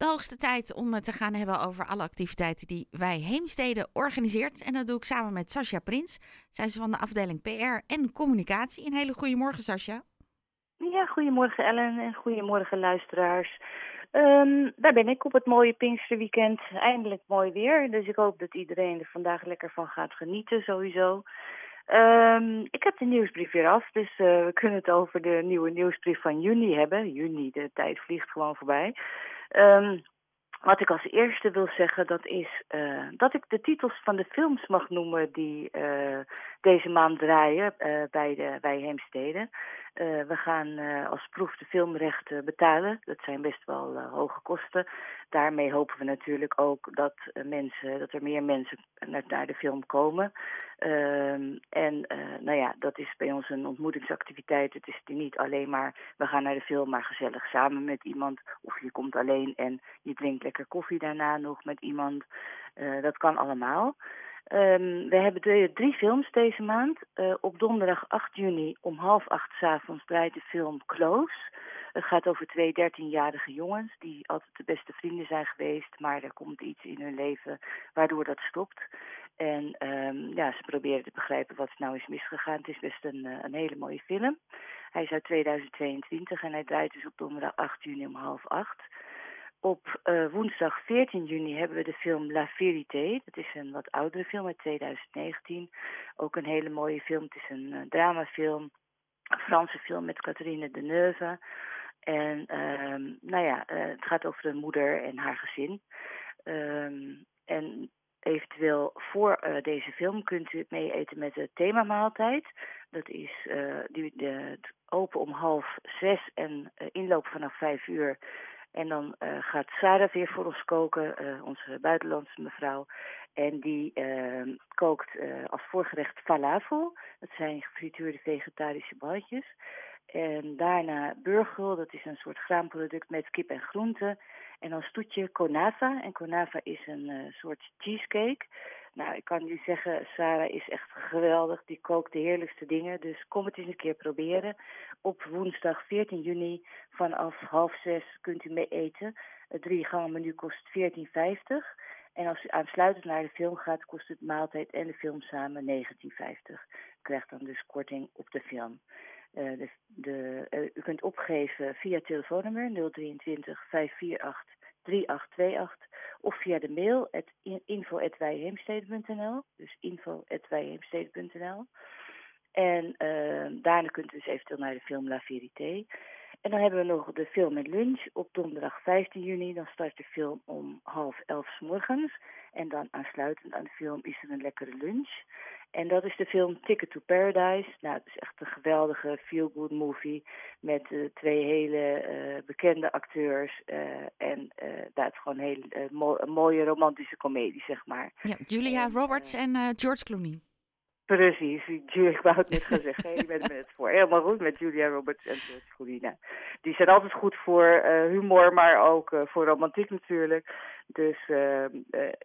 De hoogste tijd om het te gaan hebben over alle activiteiten die wij Heemstede organiseert. En dat doe ik samen met Sascha Prins. Zij is van de afdeling PR en communicatie. Een hele goede morgen, Sascha. Ja, goedemorgen Ellen en goedemorgen luisteraars. Um, daar ben ik op het mooie Pinksterweekend. Eindelijk mooi weer, dus ik hoop dat iedereen er vandaag lekker van gaat genieten sowieso. Um, ik heb de nieuwsbrief weer af, dus uh, we kunnen het over de nieuwe nieuwsbrief van juni hebben. Juni, de tijd vliegt gewoon voorbij. Um, wat ik als eerste wil zeggen, dat is uh, dat ik de titels van de films mag noemen die uh, deze maand draaien uh, bij, de, bij Heemstede. we gaan als proef de filmrechten betalen. Dat zijn best wel hoge kosten. Daarmee hopen we natuurlijk ook dat, mensen, dat er meer mensen naar, naar de film komen. Ehm, en nou ja, dat is bij ons een ontmoetingsactiviteit. Het is niet alleen maar we gaan naar de film, maar gezellig samen met iemand. Of je komt alleen en je drinkt lekker koffie daarna nog met iemand. Dat kan allemaal. Um, we hebben drie films deze maand. Uh, op donderdag 8 juni om half acht s avonds draait de film Close. Het gaat over twee dertienjarige jongens die altijd de beste vrienden zijn geweest. Maar er komt iets in hun leven waardoor dat stopt. En um, ja, ze proberen te begrijpen wat nou is misgegaan. Het is best een, uh, een hele mooie film. Hij is uit 2022 en hij draait dus op donderdag 8 juni om half acht. Op uh, woensdag 14 juni hebben we de film La Vérité. Dat is een wat oudere film uit 2019. Ook een hele mooie film. Het is een uh, dramafilm. Een Franse film met Catherine Deneuve. En uh, nou ja, uh, het gaat over een moeder en haar gezin. Um, en eventueel voor deze film kunt u mee eten met de themamaaltijd. Dat is die, de, open om half zes en inloop vanaf vijf uur. En dan uh, gaat Sarah weer voor ons koken, uh, onze buitenlandse mevrouw. En die uh, kookt als voorgerecht falafel. Dat zijn gefrituurde vegetarische balletjes. En daarna burgel, dat is een soort graanproduct met kip en groenten. En als toetje konava. En konava is een soort cheesecake. Nou, ik kan jullie zeggen, Sarah is echt geweldig. Die kookt de heerlijkste dingen. Dus kom het eens een keer proberen. Op woensdag 14 juni vanaf half zes kunt u mee eten. Het drie gangen menu kost 14,50. En als u aansluitend naar de film gaat, kost het maaltijd en de film samen 19,50. U krijgt dan dus korting op de film. Uh, de, uh, u kunt opgeven via telefoonnummer 023 548 3828 of via de mail info.wijheemstede.nl. Dus info.wijheemstede.nl. En uh, daarna kunt u dus eventueel naar de film La Vérité. En dan hebben we nog de film met lunch op donderdag 15 juni. Dan start de film om half elf s morgens. En dan aansluitend aan de film is er een lekkere lunch. En dat is de film Ticket to Paradise. Nou, het is echt een geweldige feel-good movie met uh, twee hele uh, bekende acteurs. Uh, en dat is gewoon een mo een mooie romantische komedie, zeg maar. Ja, Julia en, Roberts en George Clooney. Precies, ik wou het net gaan zeggen. Bent met het voor. Helemaal goed met Julia Roberts en George. Die zijn altijd goed voor uh, humor, maar ook uh, voor romantiek natuurlijk. Dus, uh,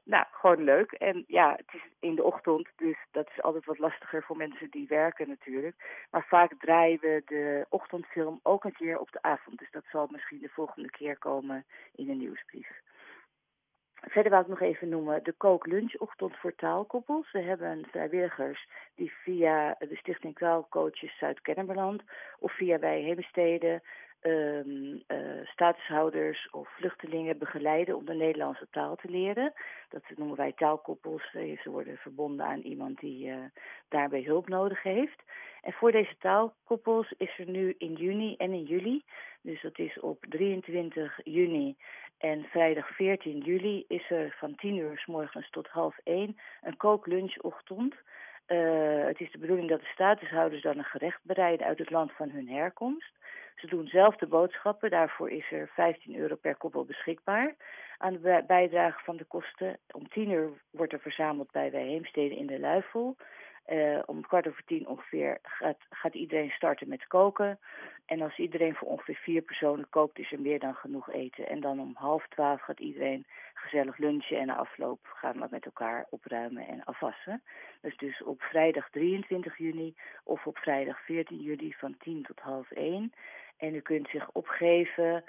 nou, gewoon leuk. En ja, het is in de ochtend, dus dat is altijd wat lastiger voor mensen die werken natuurlijk. Maar vaak draaien we de ochtendfilm ook een keer op de avond. Dus dat zal misschien de volgende keer komen in een nieuwsbrief. Verder wil ik nog even noemen de kooklunchochtend voor taalkoppels. We hebben vrijwilligers die via de Stichting Taalcoaches Zuid-Kennemerland of via Wij Heemstede um, uh, statushouders of vluchtelingen begeleiden om de Nederlandse taal te leren. Dat noemen wij taalkoppels. Ze worden verbonden aan iemand die uh, daarbij hulp nodig heeft. En voor deze taalkoppels is er nu in juni en in juli, dus dat is op 23 juni en vrijdag 14 juli, is er van 10 uur s morgens tot half 1 een kooklunchochtend. Uh, het is de bedoeling dat de statushouders dan een gerecht bereiden uit het land van hun herkomst. Ze doen zelf de boodschappen, daarvoor is er 15 euro per koppel beschikbaar. Aan de bijdrage van de kosten, om 10 uur wordt er verzameld bij Wij Heemstede in de Luifel. Uh, om kwart over tien ongeveer gaat, gaat iedereen starten met koken. En als iedereen voor ongeveer vier personen kookt, is er meer dan genoeg eten. En dan om half twaalf gaat iedereen gezellig lunchen en na afloop gaan we met elkaar opruimen en afwassen. Dus dus op vrijdag 23 juni of op vrijdag 14 juli van 10 tot half 1. En u kunt zich opgeven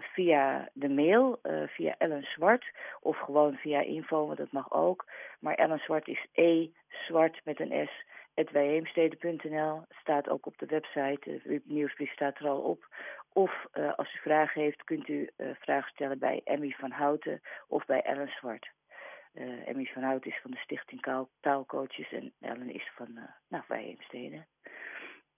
via de mail, via Ellen Zwart. Of gewoon via info, want dat mag ook. Maar Ellen Zwart is E zwart met een S wijheemstede.nl staat ook op de website. De nieuwsbrief staat er al op. Of uh, als u vragen heeft, kunt u uh, vragen stellen bij Emmy van Houten of bij Ellen Zwart. Uh, Emmy van Houten is van de Stichting Taalcoaches en Ellen is van uh, nou, Wijheemstede.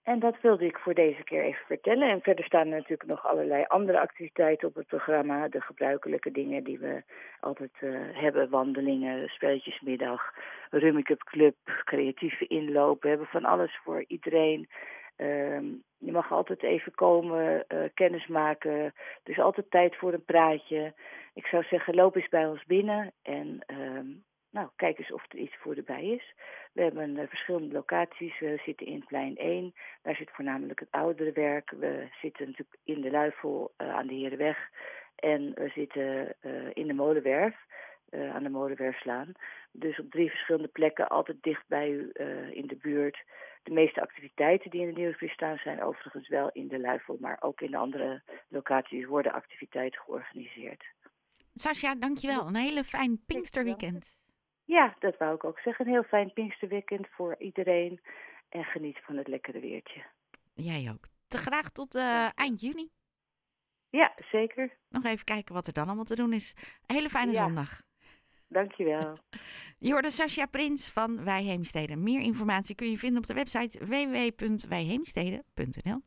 En dat wilde ik voor deze keer even vertellen. En verder staan er natuurlijk nog allerlei andere activiteiten op het programma. De gebruikelijke dingen die we altijd uh, hebben. Wandelingen, spelletjesmiddag, Rummikup Club, creatieve inloop. We hebben van alles voor iedereen. Uh, je mag altijd even komen, uh, kennis maken. Er is altijd tijd voor een praatje. Ik zou zeggen, loop eens bij ons binnen en ehm, nou, kijk eens of er iets voor erbij is. We hebben uh, verschillende locaties. We zitten in plein 1. Daar zit voornamelijk het ouderenwerk. We zitten natuurlijk in de Luifel uh, aan de Herenweg. En we zitten uh, in de Molenwerf, aan de Molenwerfslaan. Dus op drie verschillende plekken, altijd dicht bij u in de buurt. De meeste activiteiten die in de Nieuwsbrief staan zijn overigens wel in de Luifel. Maar ook in de andere locaties worden activiteiten georganiseerd. Sascha, dankjewel. Een hele fijn Pinksterweekend. Ja, dat wou ik ook zeggen. Een heel fijn Pinksterweekend voor iedereen. En geniet van het lekkere weertje. Jij ook. Te graag tot uh, eind juni. Ja, zeker. Nog even kijken wat er dan allemaal te doen is. Een hele fijne ja. zondag. Dankjewel. Je hoorde Sascha Prins van Wij Heemsteden. Meer informatie kun je vinden op de website www.wijheemsteden.nl